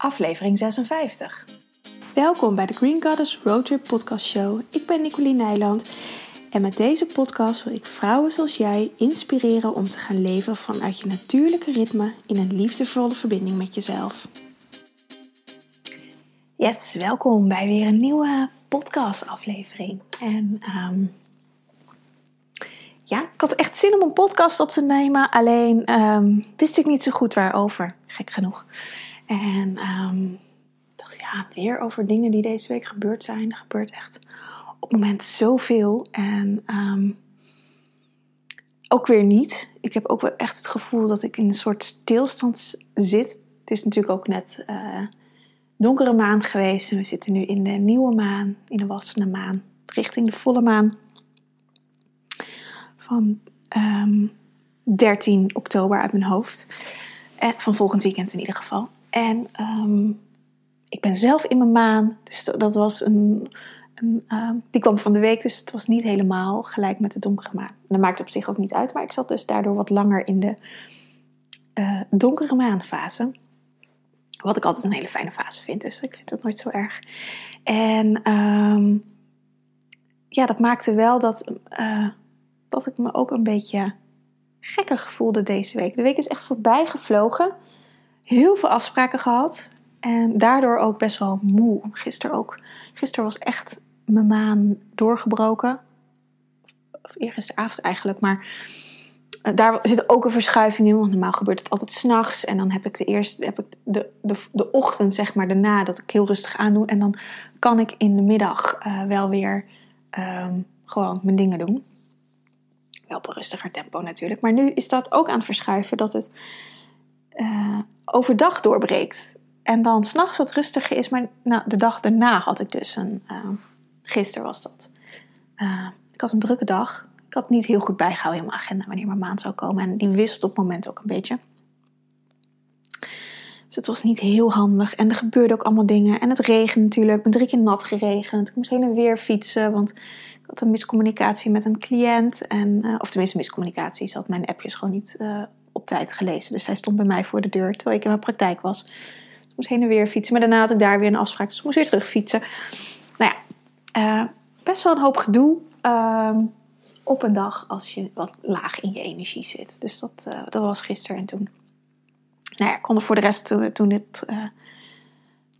aflevering 56. Welkom bij de Green Goddess Roadtrip Podcast Show. Ik ben Nicoline Nijland en met deze podcast wil ik vrouwen zoals jij inspireren om te gaan leven vanuit je natuurlijke ritme in een liefdevolle verbinding met jezelf. Yes, welkom bij weer een nieuwe podcast aflevering. En um, ja, ik had echt zin om een podcast op te nemen, alleen um, wist ik niet zo goed waarover, gek genoeg. En um, dacht, ja, weer over dingen die deze week gebeurd zijn. Er gebeurt echt op het moment zoveel. En um, ook weer niet. Ik heb ook wel echt het gevoel dat ik in een soort stilstand zit. Het is natuurlijk ook net uh, donkere maan geweest. En we zitten nu in de nieuwe maan, in de wassende maan, richting de volle maan. Van um, 13 oktober uit mijn hoofd. En van volgend weekend in ieder geval. En um, ik ben zelf in mijn maan. Dus dat was een. een uh, die kwam van de week, dus het was niet helemaal gelijk met de donkere maan. Dat maakt op zich ook niet uit, maar ik zat dus daardoor wat langer in de uh, donkere maanfase. Wat ik altijd een hele fijne fase vind, dus ik vind dat nooit zo erg. En um, ja, dat maakte wel dat, uh, dat ik me ook een beetje gekker voelde deze week. De week is echt voorbij gevlogen heel veel afspraken gehad. En daardoor ook best wel moe. Gisteren ook. Gisteren was echt mijn maan doorgebroken. Of eergisteravond eigenlijk. Maar eh, daar zit ook een verschuiving in. Want normaal gebeurt het altijd s'nachts. En dan heb ik de eerste, heb ik de, de, de ochtend, zeg maar, daarna dat ik heel rustig aandoe. En dan kan ik in de middag uh, wel weer um, gewoon mijn dingen doen. Wel op een rustiger tempo natuurlijk. Maar nu is dat ook aan het verschuiven. Dat het uh, overdag doorbreekt. En dan s'nachts wat rustiger is. Maar nou, de dag daarna had ik dus een. Uh, gisteren was dat. Uh, ik had een drukke dag. Ik had niet heel goed bijgehouden in mijn agenda wanneer mijn maand zou komen. En die wisselt op het moment ook een beetje. Dus het was niet heel handig. En er gebeurden ook allemaal dingen. En het regende natuurlijk. Ik ben drie keer nat geregend. Ik moest heen en weer fietsen. Want ik had een miscommunicatie met een cliënt. En, of tenminste, miscommunicatie. Ze had mijn appjes gewoon niet uh, op tijd gelezen. Dus zij stond bij mij voor de deur terwijl ik in mijn praktijk was. Ik moest heen en weer fietsen. Maar daarna had ik daar weer een afspraak. Dus ik moest weer terug fietsen. Nou ja, uh, best wel een hoop gedoe. Uh, op een dag als je wat laag in je energie zit. Dus dat, uh, dat was gisteren en toen. Nou ja, ik kon er voor de rest toen, toen, dit, uh,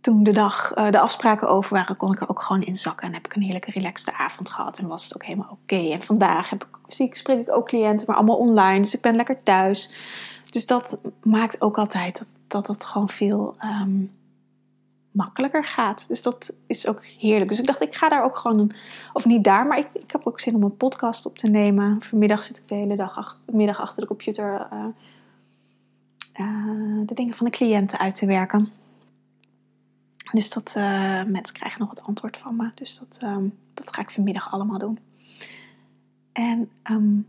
toen de dag de afspraken over waren, kon ik er ook gewoon in zakken. En heb ik een heerlijke relaxte avond gehad. En was het ook helemaal oké. En vandaag heb ik, zie ik, spreek ik ook cliënten, maar allemaal online. Dus ik ben lekker thuis. Dus dat maakt ook altijd dat, dat het gewoon veel um, makkelijker gaat. Dus dat is ook heerlijk. Dus ik dacht, ik ga daar ook gewoon, of niet daar, maar ik, ik heb ook zin om een podcast op te nemen. Vanmiddag zit ik de hele dag middag achter de computer uh, uh, de dingen van de cliënten uit te werken. Dus dat uh, mensen krijgen nog wat antwoord van me. Dus dat, um, dat ga ik vanmiddag allemaal doen. En um,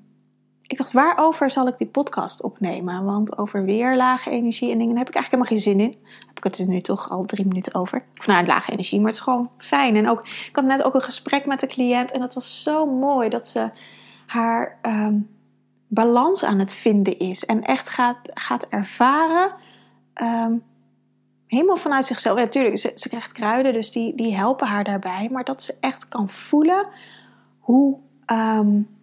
ik dacht, waarover zal ik die podcast opnemen? Want over weer lage energie en dingen heb ik eigenlijk helemaal geen zin in. Heb ik het er nu toch al drie minuten over. Of nou, lage energie, maar het is gewoon fijn. En ook, ik had net ook een gesprek met de cliënt en dat was zo mooi dat ze haar um, balans aan het vinden is. En echt gaat, gaat ervaren, helemaal vanuit zichzelf. Ja, natuurlijk, ze, ze krijgt kruiden, dus die, die helpen haar daarbij. Maar dat ze echt kan voelen hoe... Um,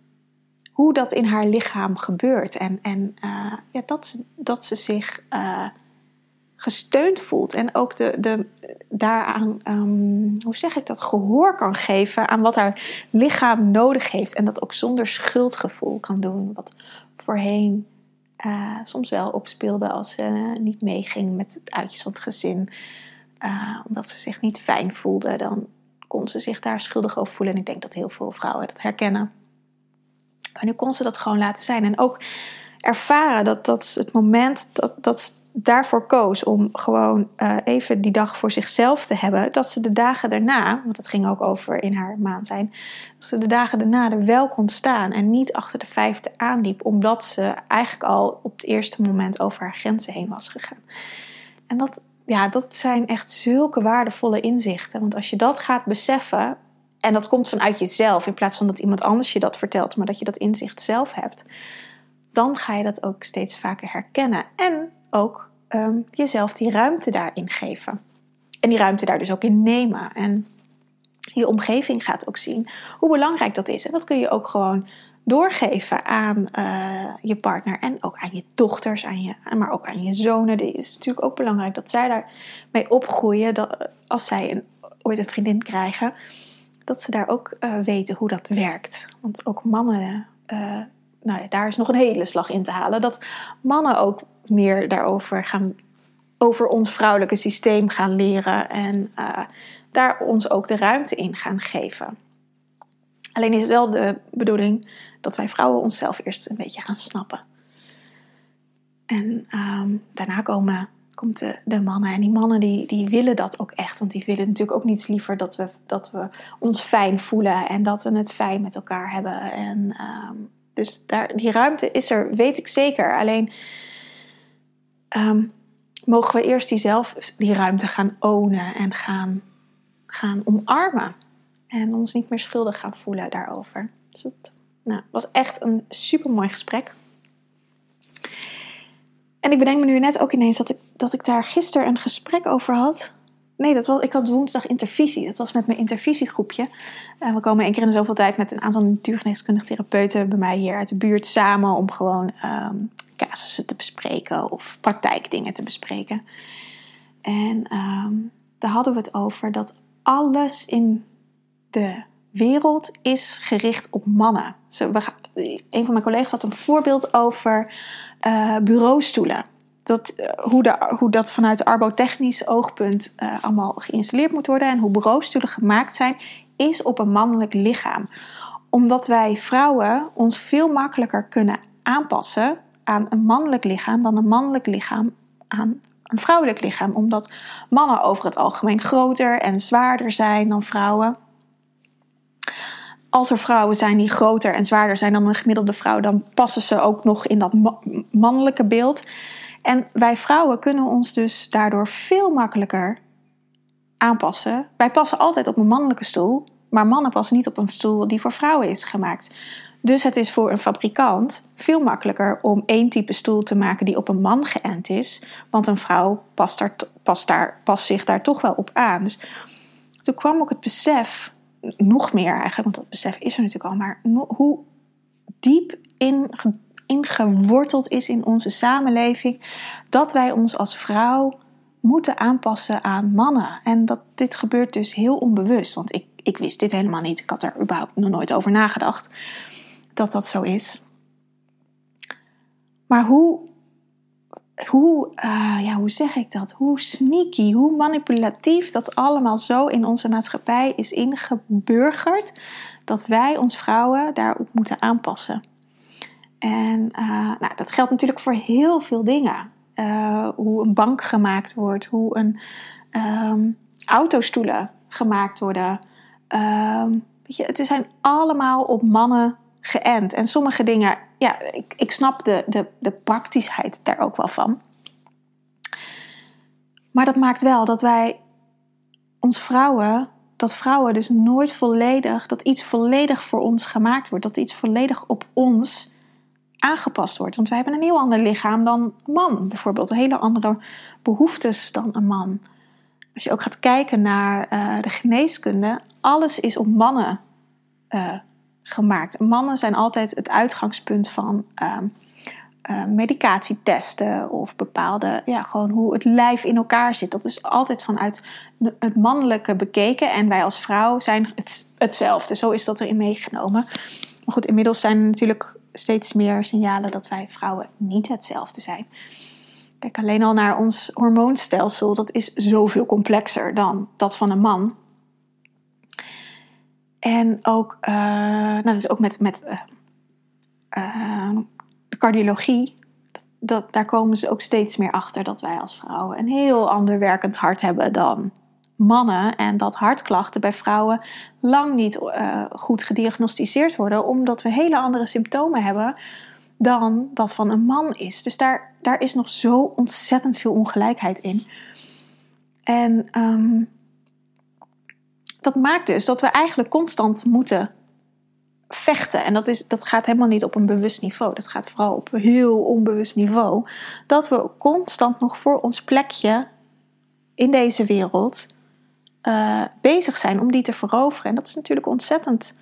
hoe dat in haar lichaam gebeurt. En, en uh, ja, dat, ze, dat ze zich uh, gesteund voelt. En ook de, de, daaraan, um, hoe zeg ik dat, gehoor kan geven aan wat haar lichaam nodig heeft. En dat ook zonder schuldgevoel kan doen. Wat voorheen uh, soms wel opspeelde als ze niet meeging met het uitjes van het gezin. omdat ze zich niet fijn voelde, dan kon ze zich daar schuldig over voelen. En ik denk dat heel veel vrouwen dat herkennen. Maar nu kon ze dat gewoon laten zijn. En ook ervaren dat dat het moment dat, dat daarvoor koos om gewoon uh, even die dag voor zichzelf te hebben. Dat ze de dagen daarna, want dat ging ook over in haar maan zijn. Dat ze de dagen daarna er wel kon staan en niet achter de vijfde aanliep. Omdat ze eigenlijk al op het eerste moment over haar grenzen heen was gegaan. En dat, ja, dat zijn echt zulke waardevolle inzichten. Want als je dat gaat beseffen, en dat komt vanuit jezelf, in plaats van dat iemand anders je dat vertelt, maar dat je dat inzicht zelf hebt. Dan ga je dat ook steeds vaker herkennen. En ook ehm, jezelf die ruimte daarin geven. En die ruimte daar dus ook in nemen. En je omgeving gaat ook zien hoe belangrijk dat is. En dat kun je ook gewoon doorgeven aan uh, je partner en ook aan je dochters, aan je, maar ook aan je zonen. Het is natuurlijk ook belangrijk dat zij daarmee opgroeien. Dat als zij een, ooit een vriendin krijgen, dat ze daar ook uh, weten hoe dat werkt. Want ook mannen, uh, nou ja, daar is nog een hele slag in te halen. Dat mannen ook meer daarover gaan, over ons vrouwelijke systeem gaan leren en daar ons ook de ruimte in gaan geven. Alleen is het wel de bedoeling dat wij vrouwen onszelf eerst een beetje gaan snappen. En ehm, daarna komen, komt de, de, mannen. En die mannen die, die willen dat ook echt. Want die willen natuurlijk ook niets liever dat we, dat we ons fijn voelen. En dat we het fijn met elkaar hebben. En ehm, dus daar, die ruimte is er, weet ik zeker. Alleen ehm, mogen we eerst die zelf die ruimte gaan ownen en gaan, gaan omarmen. En ons niet meer schuldig gaan voelen daarover. Dus het nou, was echt een super mooi gesprek. En ik bedenk me nu net ook ineens dat ik, dat ik daar gisteren een gesprek over had. Nee, dat was, ik had woensdag intervisie. Dat was met mijn intervisiegroepje. We komen één keer in zoveel tijd met een aantal natuurgeneeskundige therapeuten bij mij hier uit de buurt samen om gewoon um, casussen te bespreken of praktijkdingen te bespreken. En um, daar hadden we het over dat alles in de wereld is gericht op mannen. een van mijn collega's had een voorbeeld over uh, bureaustoelen. Dat, uh, hoe, de, hoe dat vanuit de arbotechnisch oogpunt uh, allemaal geïnstalleerd moet worden en hoe bureaustoelen gemaakt zijn, is op een mannelijk lichaam. Omdat wij vrouwen ons veel makkelijker kunnen aanpassen aan een mannelijk lichaam dan een mannelijk lichaam aan een vrouwelijk lichaam. Omdat mannen over het algemeen groter en zwaarder zijn dan vrouwen als er vrouwen zijn die groter en zwaarder zijn dan een gemiddelde vrouw, dan passen ze ook nog in dat mannelijke beeld. En wij vrouwen kunnen ons dus daardoor veel makkelijker aanpassen. Wij passen altijd op een mannelijke stoel, maar mannen passen niet op een stoel die voor vrouwen is gemaakt. Dus het is voor een fabrikant veel makkelijker om één type stoel te maken die op een man geënt is, want een vrouw past, daar, past, daar, zich daar toch wel op aan. Dus toen kwam ook het besef nog meer eigenlijk, want dat besef is er natuurlijk al, maar hoe diep in, ingeworteld is in onze samenleving dat wij ons als vrouw moeten aanpassen aan mannen. En dat dit gebeurt dus heel onbewust, want ik, ik wist dit helemaal niet. Ik had er überhaupt nog nooit over nagedacht dat dat zo is. Maar hoe hoe, uh, ja, hoe zeg ik dat? Hoe sneaky, hoe manipulatief dat allemaal zo in onze maatschappij is ingeburgerd, dat wij ons vrouwen daarop moeten aanpassen. En uh, nou, dat geldt natuurlijk voor heel veel dingen. Uh, hoe een bank gemaakt wordt, hoe een um, autostoelen gemaakt worden. Um, weet je, het zijn allemaal op mannen geënt. En sommige dingen ja, ik, ik snap de, de, de praktischheid daar ook wel van. Maar dat maakt wel dat wij ons vrouwen, dat vrouwen dus nooit volledig, dat iets volledig voor ons gemaakt wordt, dat iets volledig op ons aangepast wordt. Want wij hebben een heel ander lichaam dan een man, bijvoorbeeld. Hele andere behoeftes dan een man. Als je ook gaat kijken naar uh, de geneeskunde, alles is op mannen uh, gemaakt. Mannen zijn altijd het uitgangspunt van uh, uh, medicatietesten of bepaalde, ja, gewoon hoe het lijf in elkaar zit. Dat is altijd vanuit het mannelijke bekeken en wij als vrouw zijn het, hetzelfde. Zo is dat erin meegenomen. Maar goed, inmiddels zijn er natuurlijk steeds meer signalen dat wij vrouwen niet hetzelfde zijn. Kijk alleen al naar ons hormoonstelsel, dat is zoveel complexer dan dat van een man. En ook, uh, nou, dat is ook met, met uh, uh, de cardiologie. Dat, daar komen ze ook steeds meer achter dat wij als vrouwen een heel ander werkend hart hebben dan mannen. En dat hartklachten bij vrouwen lang niet goed gediagnosticeerd worden, omdat we hele andere symptomen hebben dan dat van een man is. Dus daar, daar is nog zo ontzettend veel ongelijkheid in. En um, dat maakt dus dat we eigenlijk constant moeten vechten. En dat, is, dat gaat helemaal niet op een bewust niveau. Dat gaat vooral op een heel onbewust niveau. Dat we constant nog voor ons plekje in deze wereld uh, bezig zijn om die te veroveren. En dat is natuurlijk ontzettend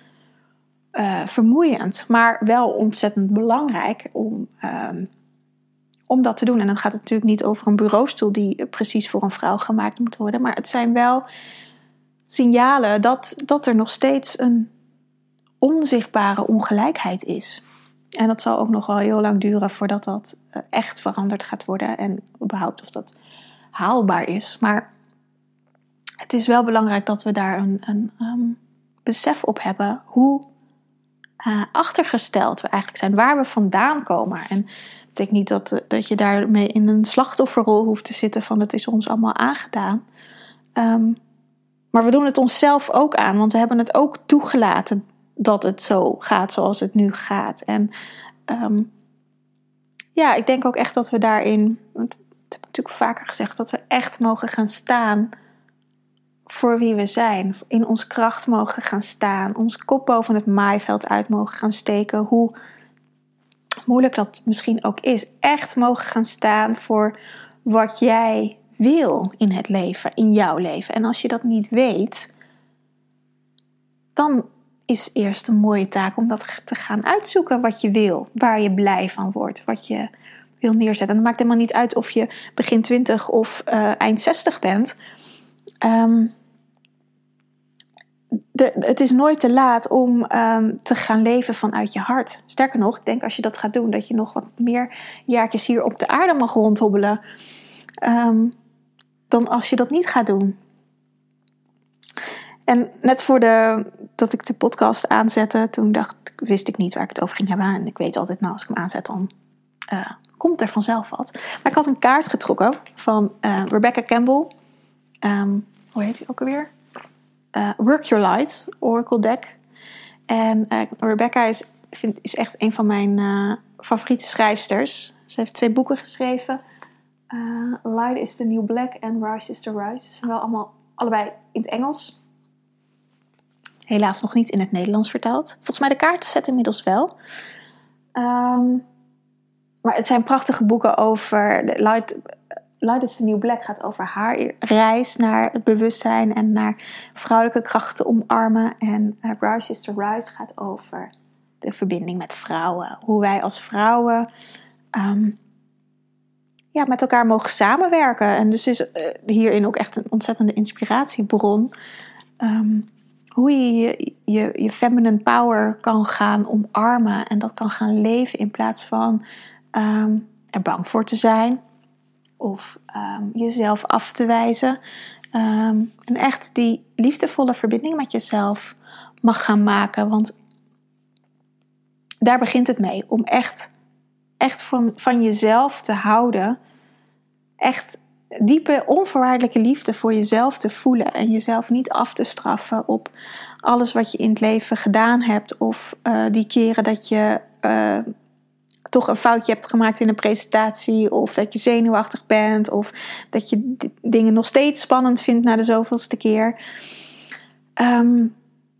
uh, vermoeiend, maar wel ontzettend belangrijk om, uh, om dat te doen. En dan gaat het natuurlijk niet over een bureaustoel die precies voor een vrouw gemaakt moet worden, maar het zijn wel signalen dat, dat er nog steeds een onzichtbare ongelijkheid is. En dat zal ook nog wel heel lang duren voordat dat eh, echt veranderd gaat worden en überhaupt of dat haalbaar is. Maar het is wel belangrijk dat we daar een, een um, besef op hebben hoe uh, achtergesteld we eigenlijk zijn, waar we vandaan komen. En dat betekent niet dat, dat je daarmee in een slachtofferrol hoeft te zitten van het is ons allemaal aangedaan. Um, maar we doen het onszelf ook aan, want we hebben het ook toegelaten dat het zo gaat zoals het nu gaat. En um, ja, ik denk ook echt dat we daarin, want dat heb ik natuurlijk vaker gezegd, dat we echt mogen gaan staan voor wie we zijn. In ons kracht mogen gaan staan. Ons kop boven het maaiveld uit mogen gaan steken. Hoe moeilijk dat misschien ook is. Echt mogen gaan staan voor wat jij wil in het leven, in jouw leven. En als je dat niet weet, dan is eerst een mooie taak om dat te gaan uitzoeken wat je wil, waar je blij van wordt, wat je wil neerzetten. En het maakt helemaal niet uit of je begin 20 of uh, eind 60 bent. De, het is nooit te laat om um, te gaan leven vanuit je hart. Sterker nog, ik denk als je dat gaat doen, dat je nog wat meer jaartjes hier op de aarde mag rondhobbelen. Um, dan als je dat niet gaat doen. En net voor de, dat ik de podcast aanzette, toen dacht, wist ik niet waar ik het over ging hebben. En ik weet altijd, nou, als ik hem aanzet, dan uh, komt er vanzelf wat. Maar ik had een kaart getrokken van uh, Rebecca Campbell. Um, hoe heet die ook alweer? Uh, Work Your Light, Oracle Deck. En Rebecca is, vind, is echt een van mijn favoriete schrijfsters. Ze heeft twee boeken geschreven. Light is the New Black en Rise is the Rise. Ze zijn wel allemaal allebei in het Engels. Helaas nog niet in het Nederlands vertaald. Volgens mij de kaarten inmiddels wel. Um, maar het zijn prachtige boeken over. Light, Light is the New Black gaat over haar reis naar het bewustzijn en naar vrouwelijke krachten omarmen. En uh, Rise is the Rise gaat over de verbinding met vrouwen. Hoe wij als vrouwen um, ja, met elkaar mogen samenwerken. En dus is uh, hierin ook echt een ontzettende inspiratiebron. Um, hoe je je, feminine power kan gaan omarmen en dat kan gaan leven in plaats van um, er bang voor te zijn of um, jezelf af te wijzen. En echt die liefdevolle verbinding met jezelf mag gaan maken, want daar begint het mee. Om echt, echt van, van jezelf te houden. Echt diepe, onvoorwaardelijke liefde voor jezelf te voelen en jezelf niet af te straffen op alles wat je in het leven gedaan hebt of uh, die keren dat je uh, toch een foutje hebt gemaakt in een presentatie of dat je zenuwachtig bent of dat je dingen nog steeds spannend vindt na de zoveelste keer. Um,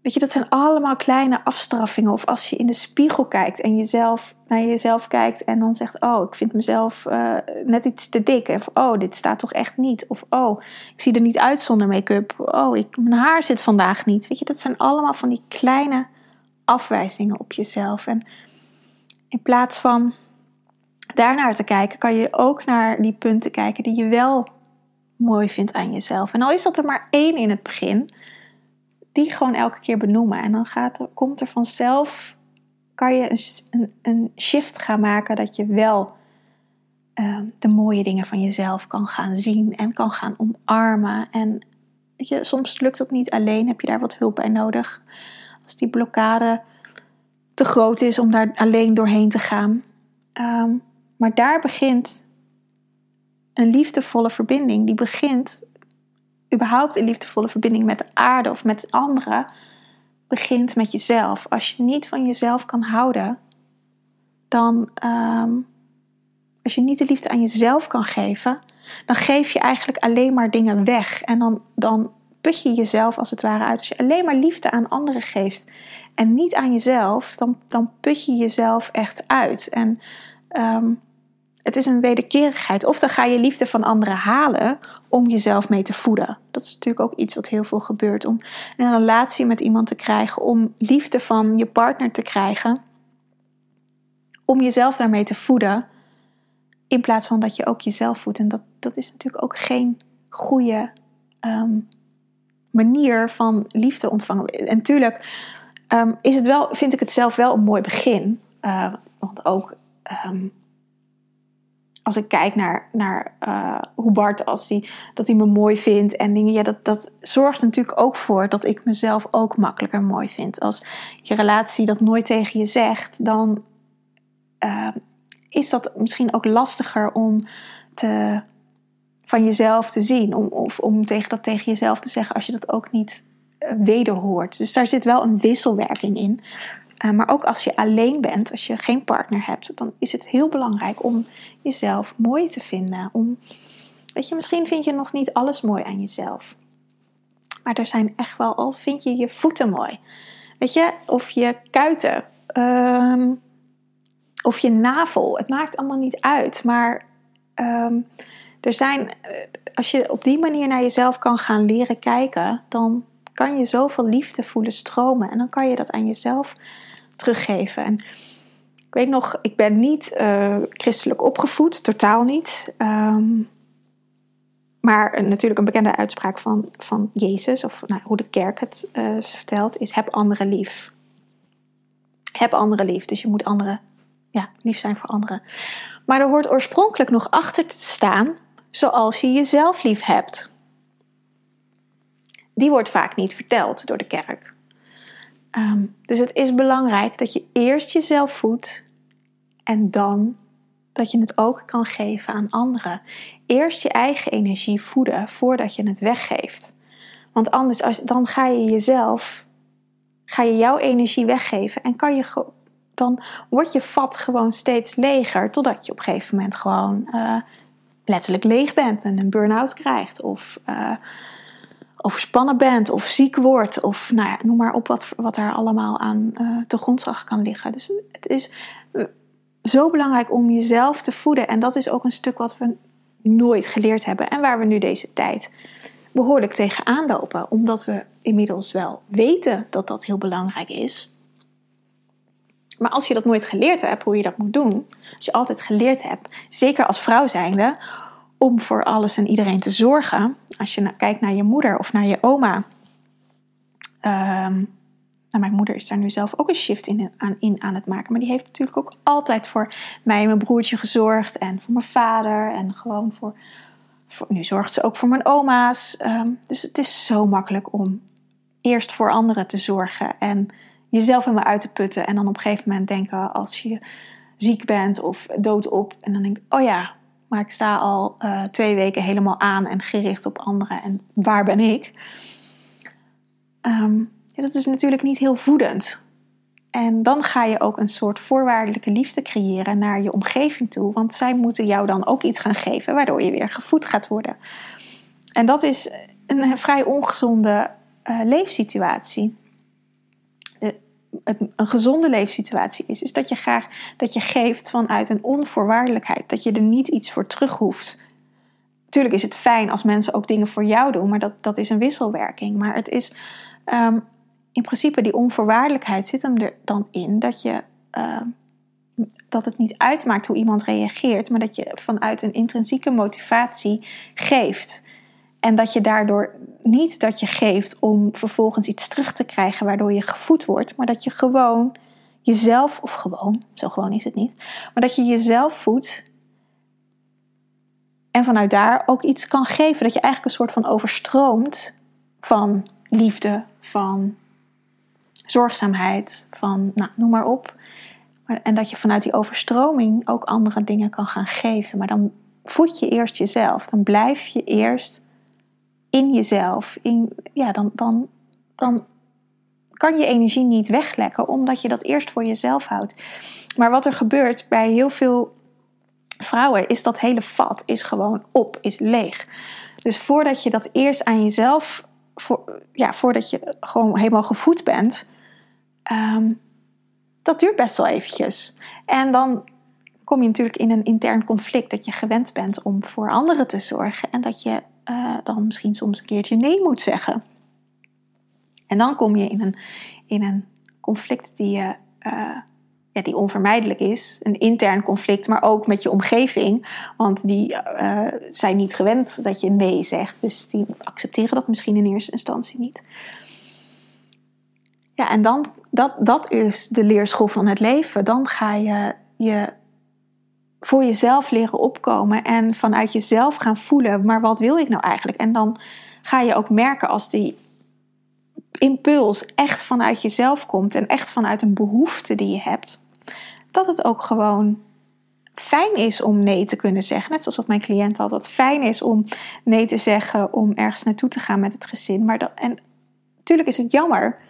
Weet je, dat zijn allemaal kleine afstraffingen. Of als je in de spiegel kijkt en jezelf naar jezelf kijkt en dan zegt: Oh, ik vind mezelf uh, net iets te dik. Of oh, dit staat toch echt niet. Of oh, ik zie er niet uit zonder make-up. Oh, ik, mijn haar zit vandaag niet. Weet je, dat zijn allemaal van die kleine afwijzingen op jezelf. En in plaats van daarnaar te kijken, kan je ook naar die punten kijken die je wel mooi vindt aan jezelf. En al is dat er maar één in het begin die gewoon elke keer benoemen. En dan gaat er, komt er vanzelf, kan je een, een, een shift gaan maken dat je wel uh, de mooie dingen van jezelf kan gaan zien en kan gaan omarmen. En weet je, soms lukt dat niet alleen, heb je daar wat hulp bij nodig. Als die blokkade te groot is om daar alleen doorheen te gaan. Um, maar daar begint een liefdevolle verbinding. Die begint überhaupt een liefdevolle verbinding met de aarde of met anderen begint met jezelf. Als je niet van jezelf kan houden, dan um, als je niet de liefde aan jezelf kan geven, dan geef je eigenlijk alleen maar dingen weg. En dan, dan put je jezelf als het ware uit. Als je alleen maar liefde aan anderen geeft en niet aan jezelf, dan, dan put je jezelf echt uit. En ehm, het is een wederkerigheid. Of dan ga je liefde van anderen halen om jezelf mee te voeden. Dat is natuurlijk ook iets wat heel veel gebeurt. Om een relatie met iemand te krijgen, om liefde van je partner te krijgen, om jezelf daarmee te voeden. In plaats van dat je ook jezelf voedt. En dat, dat is natuurlijk ook geen goede ehm, manier van liefde ontvangen. En natuurlijk ehm, is het wel, vind ik het zelf wel een mooi begin. Uh, want ook ehm, als ik kijk naar, naar uh, hoe Bart, als die, dat hij me mooi vindt en dingen, ja, dat, dat zorgt natuurlijk ook voor dat ik mezelf ook makkelijker mooi vind. Als je relatie dat nooit tegen je zegt, dan uh, is dat misschien ook lastiger om te, van jezelf te zien. Om, of om tegen dat tegen jezelf te zeggen als je dat ook niet uh, wederhoort. Dus daar zit wel een wisselwerking in. Uh, maar ook als je alleen bent, als je geen partner hebt, dan is het heel belangrijk om jezelf mooi te vinden. Om, weet je, misschien vind je nog niet alles mooi aan jezelf. Maar er zijn echt wel, al vind je je voeten mooi. Weet je, of je kuiten. Uh, of je navel. Het maakt allemaal niet uit. Maar um, er zijn, als je op die manier naar jezelf kan gaan leren kijken, dan kan je zoveel liefde voelen stromen. En dan kan je dat aan jezelf teruggeven. En ik weet nog, ik ben niet uh, christelijk opgevoed, totaal niet. Um, maar natuurlijk een bekende uitspraak van, van Jezus, of nou, hoe de kerk het uh, vertelt, is: heb anderen lief. Heb anderen lief. Dus je moet anderen ja, lief zijn voor anderen. Maar er hoort oorspronkelijk nog achter te staan, zoals je jezelf lief hebt. Die wordt vaak niet verteld door de kerk. Um, dus het is belangrijk dat je eerst jezelf voedt en dan dat je het ook kan geven aan anderen. Eerst je eigen energie voeden voordat je het weggeeft. Want anders, als, dan ga je jezelf, ga je jouw energie weggeven en kan je dan wordt je vat gewoon steeds leger. Totdat je op een gegeven moment gewoon uh, letterlijk leeg bent en een burn-out krijgt. Of uh, overspannen bent of ziek wordt. Of nou ja, noem maar op wat, wat er allemaal aan uh, te grondslag kan liggen. Dus het is zo belangrijk om jezelf te voeden. En dat is ook een stuk wat we nooit geleerd hebben. En waar we nu deze tijd behoorlijk tegenaan lopen. Omdat we inmiddels wel weten dat dat heel belangrijk is. Maar als je dat nooit geleerd hebt, hoe je dat moet doen, als je altijd geleerd hebt, zeker als vrouw zijnde, om voor alles en iedereen te zorgen, als je kijkt naar je moeder of naar je oma. Um, nou, mijn moeder is daar nu zelf ook een shift in aan, in aan het maken. Maar die heeft natuurlijk ook altijd voor mij en mijn broertje gezorgd. En voor mijn vader. En gewoon voor. nu zorgt ze ook voor mijn oma's. Um, dus het is zo makkelijk om eerst voor anderen te zorgen. En jezelf helemaal uit te putten. En dan op een gegeven moment denken als je ziek bent of doodop. En dan denk ik, oh ja, maar ik sta al uh, twee weken helemaal aan en gericht op anderen. En waar ben ik? Um, dat is natuurlijk niet heel voedend. En dan ga je ook een soort voorwaardelijke liefde creëren naar je omgeving toe. Want zij moeten jou dan ook iets gaan geven, waardoor je weer gevoed gaat worden. En dat is een vrij ongezonde uh, leefsituatie een gezonde leefsituatie is, is dat je graag dat je geeft vanuit een onvoorwaardelijkheid, dat je er niet iets voor terug hoeft. Tuurlijk is het fijn als mensen ook dingen voor jou doen, maar dat, dat is een wisselwerking. Maar het is um, in principe die onvoorwaardelijkheid zit hem er dan in dat je uh, dat het niet uitmaakt hoe iemand reageert, maar dat je vanuit een intrinsieke motivatie geeft. En dat je daardoor niet dat je geeft om vervolgens iets terug te krijgen waardoor je gevoed wordt, maar dat je gewoon jezelf, of gewoon, zo gewoon is het niet, maar dat je jezelf voedt en vanuit daar ook iets kan geven. Dat je eigenlijk een soort van overstroomt van liefde, van zorgzaamheid, van nou, noem maar op. En dat je vanuit die overstroming ook andere dingen kan gaan geven. Maar dan voed je eerst jezelf. Dan blijf je eerst in jezelf, in, ja, dan, dan, dan kan je energie niet weglekken, omdat je dat eerst voor jezelf houdt. Maar wat er gebeurt bij heel veel vrouwen, is dat hele vat is gewoon op, is leeg. Dus voordat je dat eerst aan jezelf ja, voordat je gewoon helemaal gevoed bent, ehm, dat duurt best wel eventjes. En dan kom je natuurlijk in een intern conflict dat je gewend bent om voor anderen te zorgen en dat je uh, dan misschien soms een keertje nee moet zeggen. En dan kom je in een, in een conflict die, uh, ja, die onvermijdelijk is. Een intern conflict, maar ook met je omgeving. Want die zijn niet gewend dat je nee zegt. Dus die accepteren dat misschien in eerste instantie niet. Ja, en dan, dat, dat is de leerschool van het leven. Dan ga je je voor jezelf leren opkomen en vanuit jezelf gaan voelen, maar wat wil ik nou eigenlijk? En dan ga je ook merken als die impuls echt vanuit jezelf komt en echt vanuit een behoefte die je hebt, dat het ook gewoon fijn is om nee te kunnen zeggen. Net zoals wat mijn cliënt had, dat fijn is om nee te zeggen om ergens naartoe te gaan met het gezin. Maar dat, en natuurlijk is het jammer,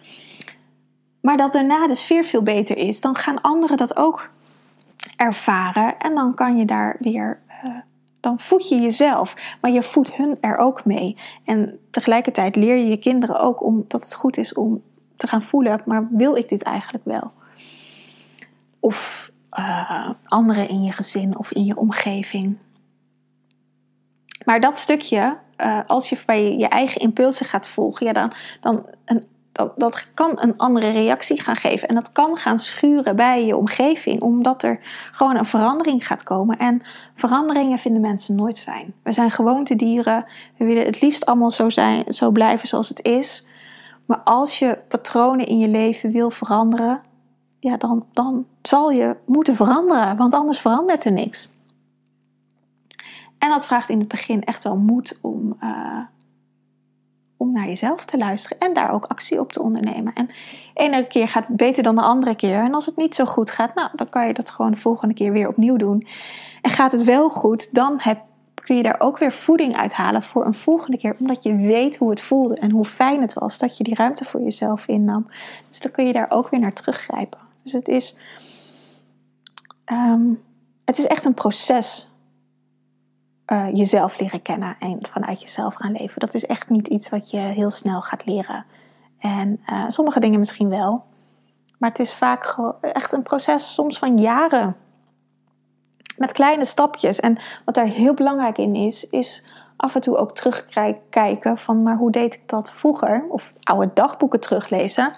maar dat daarna de sfeer veel beter is, dan gaan anderen dat ook ervaren. En dan kan je daar weer. Uh, dan voed je jezelf, maar je voedt hun er ook mee. En tegelijkertijd leer je je kinderen ook om, dat het goed is om te gaan voelen: maar wil ik dit eigenlijk wel? Of uh, anderen in je gezin of in je omgeving. Maar dat stukje, uh, als je bij je eigen impulsen gaat volgen, ja, dan, dan een dat, kan een andere reactie gaan geven. En dat kan gaan schuren bij je omgeving, omdat er gewoon een verandering gaat komen. En veranderingen vinden mensen nooit fijn. We zijn gewoontedieren. We willen het liefst allemaal zo, zijn, zo blijven zoals het is. Maar als je patronen in je leven wil veranderen, ja, dan, dan zal je moeten veranderen, want anders verandert er niks. En dat vraagt in het begin echt wel moed om. Uh, om naar jezelf te luisteren en daar ook actie op te ondernemen. En ene keer gaat het beter dan de andere keer. En als het niet zo goed gaat, nou, dan kan je dat gewoon de volgende keer weer opnieuw doen. En gaat het wel goed, dan heb, kun je daar ook weer voeding uithalen voor een volgende keer. Omdat je weet hoe het voelde en hoe fijn het was dat je die ruimte voor jezelf innam. Dus dan kun je daar ook weer naar teruggrijpen. Dus het is, um, het is echt een proces uh, jezelf leren kennen en vanuit jezelf gaan leven. Dat is echt niet iets wat je heel snel gaat leren. En uh, sommige dingen misschien wel. Maar het is vaak echt een proces, soms van jaren. Met kleine stapjes. En wat daar heel belangrijk in is, is af en toe ook terugkijken van, maar hoe deed ik dat vroeger? Of oude dagboeken teruglezen.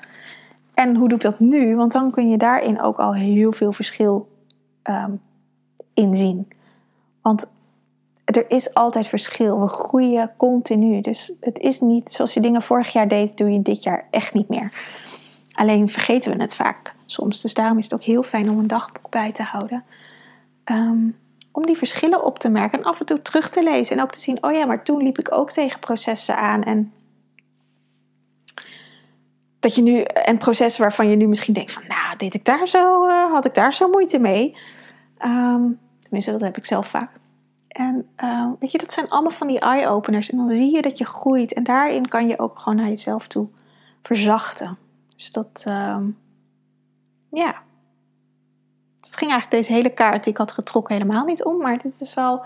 En hoe doe ik dat nu? Want dan kun je daarin ook al heel veel verschil um, inzien. Want er is altijd verschil. We groeien continu. Dus het is niet zoals je dingen vorig jaar deed, doe je dit jaar echt niet meer. Alleen vergeten we het vaak soms. Dus daarom is het ook heel fijn om een dagboek bij te houden. Ehm, om die verschillen op te merken en af en toe terug te lezen. En ook te zien, oh ja, maar toen liep ik ook tegen processen aan. En dat je nu, en processen waarvan je nu misschien denkt van, nou, deed ik daar zo, uh, had ik daar zo moeite mee? Um, tenminste, dat heb ik zelf vaak. En uh, weet je, dat zijn allemaal van die eye-openers. En dan zie je dat je groeit. En daarin kan je ook gewoon naar jezelf toe verzachten. Dus dat, uh, ja. Het ging eigenlijk deze hele kaart die ik had getrokken helemaal niet om. Maar dit is wel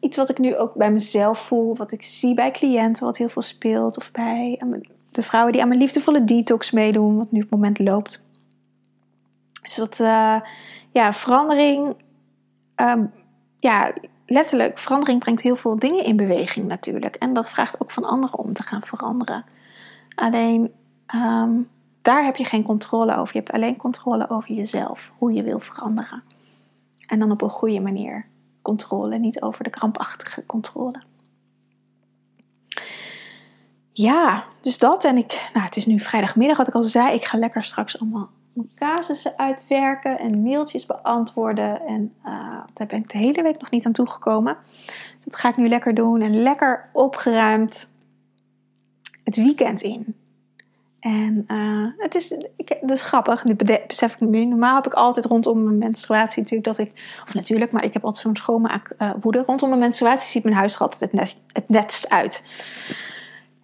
iets wat ik nu ook bij mezelf voel. Wat ik zie bij cliënten, wat heel veel speelt. Of bij ehm, de vrouwen die aan mijn liefdevolle detox meedoen. Wat nu op het moment loopt. Dus dat, uh, ja, verandering. Um, ja, letterlijk, verandering brengt heel veel dingen in beweging natuurlijk. En dat vraagt ook van anderen om te gaan veranderen. Alleen ehm, daar heb je geen controle over. Je hebt alleen controle over jezelf, hoe je wil veranderen. En dan op een goede manier controle, niet over de krampachtige controle. Ja, dus dat. En ik, nou, het is nu vrijdagmiddag, wat ik al zei. Ik ga lekker straks allemaal casussen uitwerken en mailtjes beantwoorden. En uh, daar ben ik de hele week nog niet aan toegekomen. dat ga ik nu lekker doen en lekker opgeruimd het weekend in. En uh, het is, ik, dat is grappig, nu besef ik nu. Normaal heb ik altijd rondom mijn menstruatie natuurlijk dat ik... Of natuurlijk, maar ik heb altijd zo'n schoonmaakwoede. Uh, rondom mijn menstruatie ziet mijn huis er altijd het, net, het netst uit.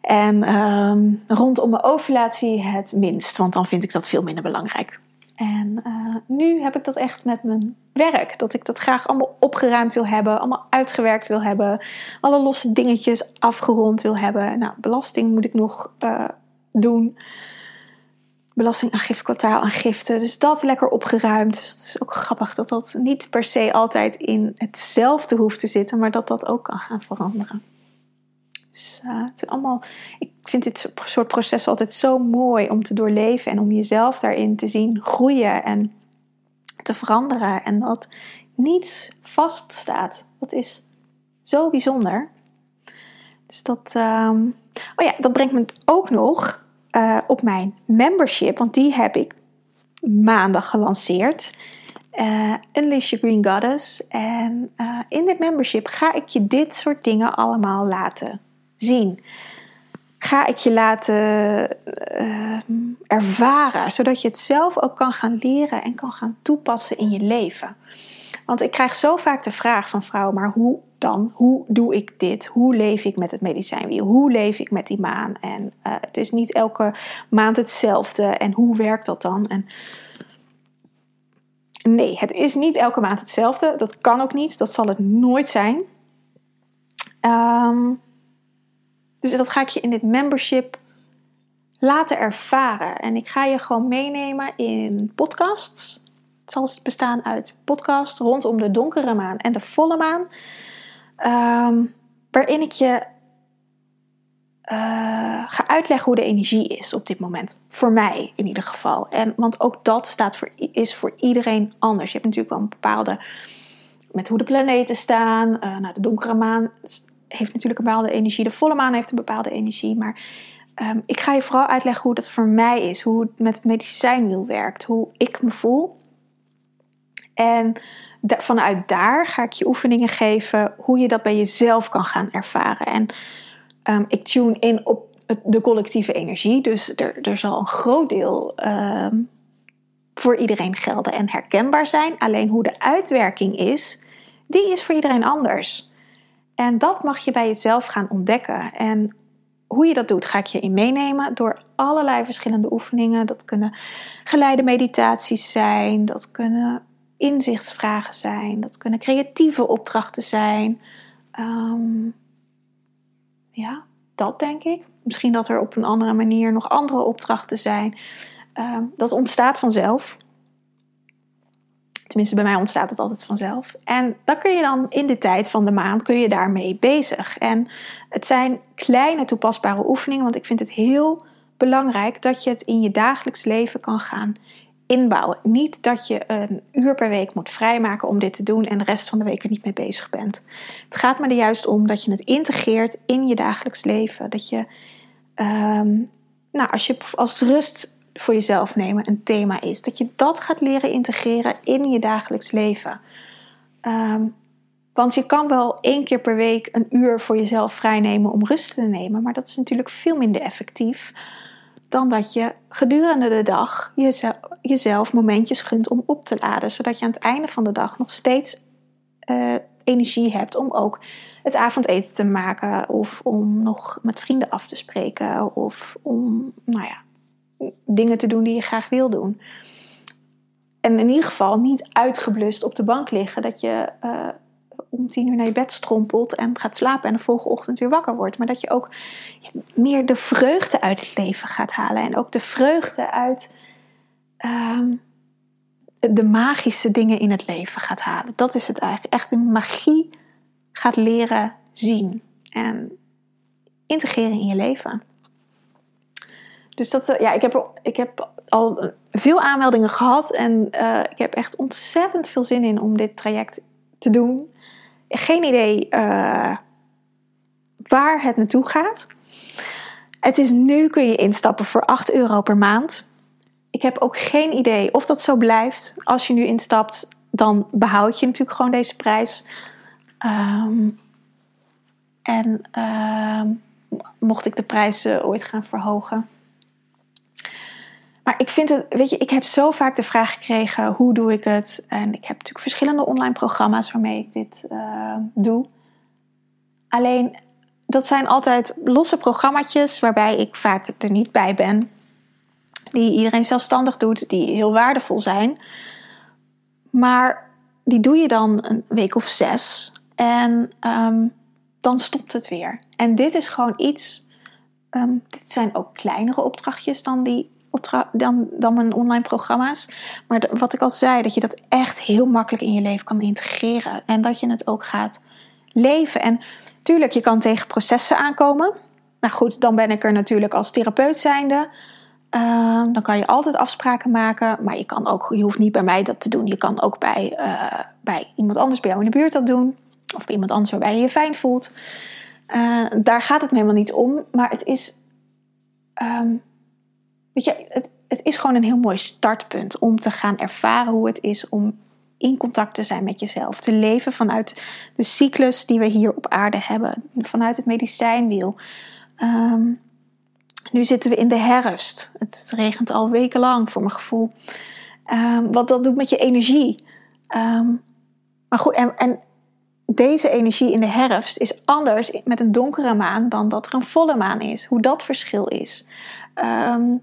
En um, rondom mijn ovulatie het minst, want dan vind ik dat veel minder belangrijk. En uh, nu heb ik dat echt met mijn werk. Dat ik dat graag allemaal opgeruimd wil hebben, allemaal uitgewerkt wil hebben, alle losse dingetjes afgerond wil hebben. Nou, belasting moet ik nog uh, doen. Belastingaangifte, kwartaalaangifte. Dus dat lekker opgeruimd. Dus het is ook grappig dat dat niet per se altijd in hetzelfde hoeft te zitten, maar dat dat ook kan gaan veranderen. Het allemaal, ik vind dit soort processen altijd zo mooi om te doorleven en om jezelf daarin te zien groeien en te veranderen. En dat niets vaststaat. Dat is zo bijzonder. Dus dat, um, oh ja, dat brengt me ook nog uh, op mijn membership, want die heb ik maandag gelanceerd. Uh, Unleash Your Green Goddess. En uh, in dit membership ga ik je dit soort dingen allemaal laten zien. Ga ik je laten uh, ervaren, zodat je het zelf ook kan gaan leren en kan gaan toepassen in je leven. Want ik krijg zo vaak de vraag van vrouwen, maar hoe dan? Hoe doe ik dit? Hoe leef ik met het medicijnwiel? Hoe leef ik met die maan? En uh, het is niet elke maand hetzelfde. En hoe werkt dat dan? En nee, het is niet elke maand hetzelfde. Dat kan ook niet. Dat zal het nooit zijn. Um, dus dat ga ik je in dit membership laten ervaren. En ik ga je gewoon meenemen in podcasts. Het zal bestaan uit podcasts rondom de donkere maan en de volle maan. Um, waarin ik je uh, ga uitleggen hoe de energie is op dit moment. Voor mij in ieder geval. En, want ook dat staat voor, is voor iedereen anders. Je hebt natuurlijk wel een bepaalde. Met hoe de planeten staan. Uh, nou, de donkere maan heeft natuurlijk een bepaalde energie. De volle maan heeft een bepaalde energie. Maar um, ik ga je vooral uitleggen hoe dat voor mij is. Hoe het met het medicijnwiel werkt. Hoe ik me voel. En vanuit daar ga ik je oefeningen geven hoe je dat bij jezelf kan gaan ervaren. En um, ik tune in op de collectieve energie. Dus er, er zal een groot deel um, voor iedereen gelden en herkenbaar zijn. Alleen hoe de uitwerking is, die is voor iedereen anders. En dat mag je bij jezelf gaan ontdekken. En hoe je dat doet, ga ik je in meenemen door allerlei verschillende oefeningen. Dat kunnen geleide meditaties zijn, dat kunnen inzichtsvragen zijn, dat kunnen creatieve opdrachten zijn. Um, ja, dat denk ik. Misschien dat er op een andere manier nog andere opdrachten zijn. Um, dat ontstaat vanzelf. Tenminste, bij mij ontstaat het altijd vanzelf. En dan kun je dan in de tijd van de maand kun je daarmee bezig. En het zijn kleine toepasbare oefeningen, want ik vind het heel belangrijk dat je het in je dagelijks leven kan gaan inbouwen. Niet dat je een uur per week moet vrijmaken om dit te doen en de rest van de week er niet mee bezig bent. Het gaat me er juist om dat je het integreert in je dagelijks leven. Dat je, um, nou, als je als rust voor jezelf nemen een thema is. Dat je dat gaat leren integreren in je dagelijks leven. Um, want je kan wel één keer per week een uur voor jezelf vrijnemen om rust te nemen, maar dat is natuurlijk veel minder effectief dan dat je gedurende de dag jezelf, momentjes gunt om op te laden, zodat je aan het einde van de dag nog steeds uh, energie hebt om ook het avondeten te maken of om nog met vrienden af te spreken of om, nou ja, dingen te doen die je graag wil doen. En in ieder geval niet uitgeblust op de bank liggen. Dat je uh, om tien uur naar je bed strompelt en gaat slapen en de volgende ochtend weer wakker wordt. Maar dat je ook meer de vreugde uit het leven gaat halen. En ook de vreugde uit uh, de magische dingen in het leven gaat halen. Dat is het eigenlijk. Echt de magie gaat leren zien. En integreren in je leven. Dus dat, eh, ja, ik heb, ik heb al veel aanmeldingen gehad en uh, ik heb echt ontzettend veel zin in om dit traject te doen. Geen idee uh, waar het naartoe gaat. Het is nu kun je instappen voor 8 euro per maand. Ik heb ook geen idee of dat zo blijft. Als je nu instapt, dan behoud je natuurlijk gewoon deze prijs. Um, en uh, mocht ik de prijs ooit gaan verhogen, maar ik vind het, weet je, ik heb zo vaak de vraag gekregen: hoe doe ik het? En ik heb natuurlijk verschillende online programma's waarmee ik dit uh, doe. Alleen, dat zijn altijd losse programma's waarbij ik vaak er niet bij ben. die iedereen zelfstandig doet, die heel waardevol zijn. Maar die doe je dan een week of zes en um, dan stopt het weer. En dit is gewoon iets. Um, dit zijn ook kleinere opdrachtjes dan die dan, dan mijn online programma's. Maar wat ik al zei, dat je dat echt heel makkelijk in je leven kan integreren. En dat je het ook gaat leven. En tuurlijk, je kan tegen processen aankomen. Nou goed, dan ben ik er natuurlijk als therapeut zijnde. Uh, dan kan je altijd afspraken maken. Maar je kan ook, je hoeft niet bij mij dat te doen. Je kan ook bij, uh, bij iemand anders bij jou in de buurt dat doen. Of bij iemand anders waarbij je je fijn voelt. Uh, daar gaat het me helemaal niet om. Maar het is. Um, weet je, het, het is gewoon een heel mooi startpunt om te gaan ervaren hoe het is om in contact te zijn met jezelf. Te leven vanuit de cyclus die we hier op aarde hebben. Vanuit het medicijnwiel. Um, nu zitten we in de herfst. Het regent al wekenlang voor mijn gevoel. Um, wat dat doet met je energie. Um, maar goed, en, en, deze energie in de herfst is anders met een donkere maan dan dat er een volle maan is. Hoe dat verschil is. Um,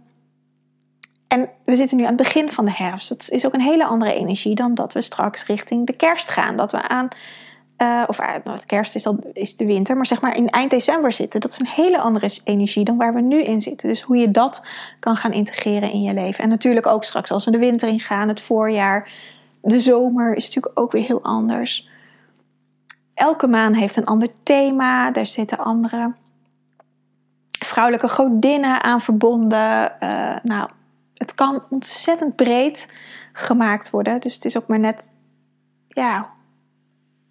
en we zitten nu aan het begin van de herfst. Dat is ook een hele andere energie dan dat we straks richting de kerst gaan. Dat we aan, uh, of uh, nou, kerst is, al, is de winter, maar zeg maar in eind december zitten. Dat is een hele andere energie dan waar we nu in zitten. Dus hoe je dat kan gaan integreren in je leven. En natuurlijk ook straks als we de winter in gaan, het voorjaar, de zomer is natuurlijk ook weer heel anders. Elke maan heeft een ander thema. Daar zitten andere vrouwelijke godinnen aan verbonden. Uh, nou, het kan ontzettend breed gemaakt worden. Dus het is ook maar net ja,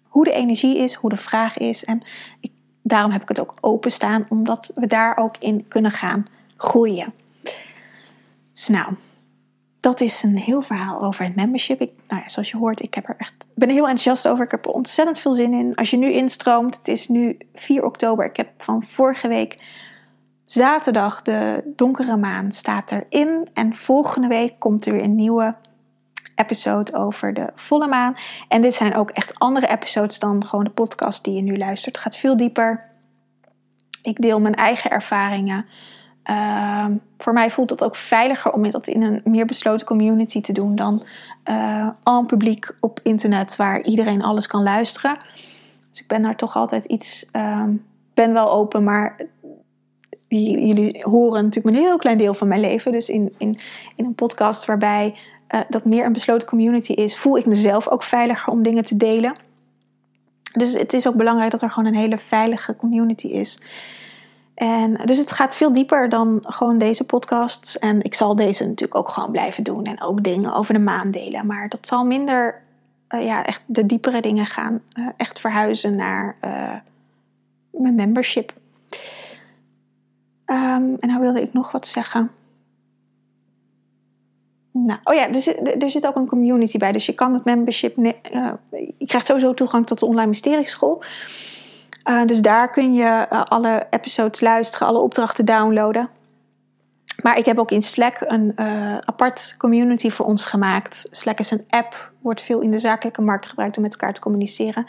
hoe de energie is, hoe de vraag is. En ik, daarom heb ik het ook openstaan, omdat we daar ook in kunnen gaan groeien. Dus nou, dat is een heel verhaal over het membership. Ik, nou ja, zoals je hoort, ik heb er echt, ben er heel enthousiast over. Ik heb er ontzettend veel zin in. Als je nu instroomt, het is nu 4 oktober. Ik heb van vorige week Zaterdag, de donkere maan, staat erin. En volgende week komt er weer een nieuwe episode over de volle maan. En dit zijn ook echt andere episodes dan gewoon de podcast die je nu luistert. Het gaat veel dieper. Ik deel mijn eigen ervaringen. Uh, voor mij voelt het ook veiliger om dat in een meer besloten community te doen dan uh, en publiek op internet waar iedereen alles kan luisteren. Dus ik ben daar toch altijd iets. Uh, ben wel open, maar jullie horen natuurlijk een heel klein deel van mijn leven. Dus in, in, in een podcast waarbij uh, dat meer een besloten community is, voel ik mezelf ook veiliger om dingen te delen. Dus het is ook belangrijk dat er gewoon een hele veilige community is. En dus het gaat veel dieper dan gewoon deze podcasts. En ik zal deze natuurlijk ook gewoon blijven doen. En ook dingen over de maan delen. Maar dat zal minder, uh, ja, echt de diepere dingen gaan. Uh, echt verhuizen naar mijn membership. Um, en nou wilde ik nog wat zeggen. Nou, oh ja, er zit, er zit ook een community bij. Dus je kan het membership. Uh, je krijgt sowieso toegang tot de online mysterieschool. Uh, dus daar kun je uh, alle episodes luisteren, alle opdrachten downloaden. Maar ik heb ook in Slack een apart community voor ons gemaakt. Slack is een app, wordt veel in de zakelijke markt gebruikt om met elkaar te communiceren.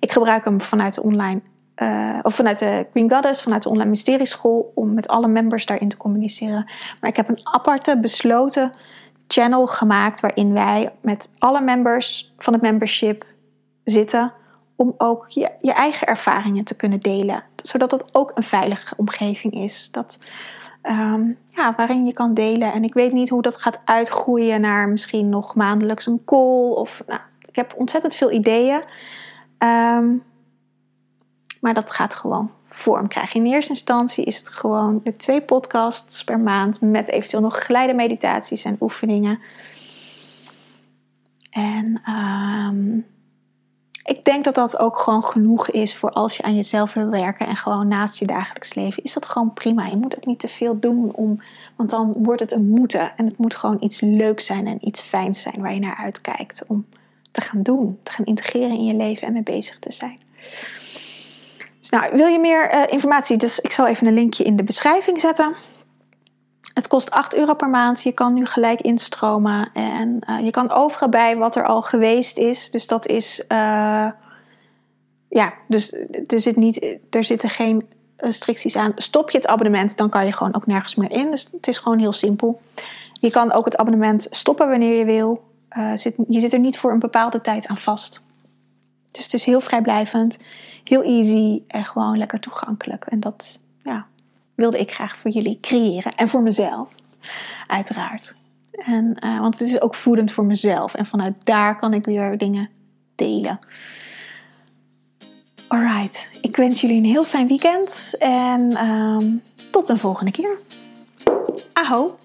Ik gebruik hem vanuit de online uh, of vanuit de Queen Goddess, vanuit de online mysterieschool, om met alle members daarin te communiceren. Maar ik heb een aparte, besloten channel gemaakt waarin wij met alle members van het membership zitten om ook je, je eigen ervaringen te kunnen delen. Zodat het ook een veilige omgeving is. Dat, um, ja, waarin je kan delen. En ik weet niet hoe dat gaat uitgroeien naar misschien nog maandelijks een call. Of, nou, ik heb ontzettend veel ideeën. Um, maar dat gaat gewoon vorm krijgen. In eerste instantie is het gewoon de twee podcasts per maand met eventueel nog geleide meditaties en oefeningen. En um, ik denk dat dat ook gewoon genoeg is voor als je aan jezelf wil werken en gewoon naast je dagelijks leven. Is dat gewoon prima. Je moet ook niet te veel doen om, want dan wordt het een moeten. En het moet gewoon iets leuks zijn en iets fijns zijn waar je naar uitkijkt om te gaan doen, te gaan integreren in je leven en mee bezig te zijn. Dus nou, wil je meer uh, informatie? Dus ik zal even een linkje in de beschrijving zetten. Het kost 8 euro per maand. Je kan nu gelijk instromen. En uh, je kan overal bij wat er al geweest is. Dus dat is. Uh, ja, dus er, zit niet, er zitten geen restricties aan. Stop je het abonnement, dan kan je gewoon ook nergens meer in. Dus het is gewoon heel simpel. Je kan ook het abonnement stoppen wanneer je wil. Zit, je zit er niet voor een bepaalde tijd aan vast. Dus het is heel vrijblijvend, heel easy en gewoon lekker toegankelijk. En dat ja, wilde ik graag voor jullie creëren. En voor mezelf, uiteraard. En, uh, want het is ook voedend voor mezelf. En vanuit daar kan ik weer dingen delen. Alright, ik wens jullie een heel fijn weekend. En um, tot een volgende keer. Aho!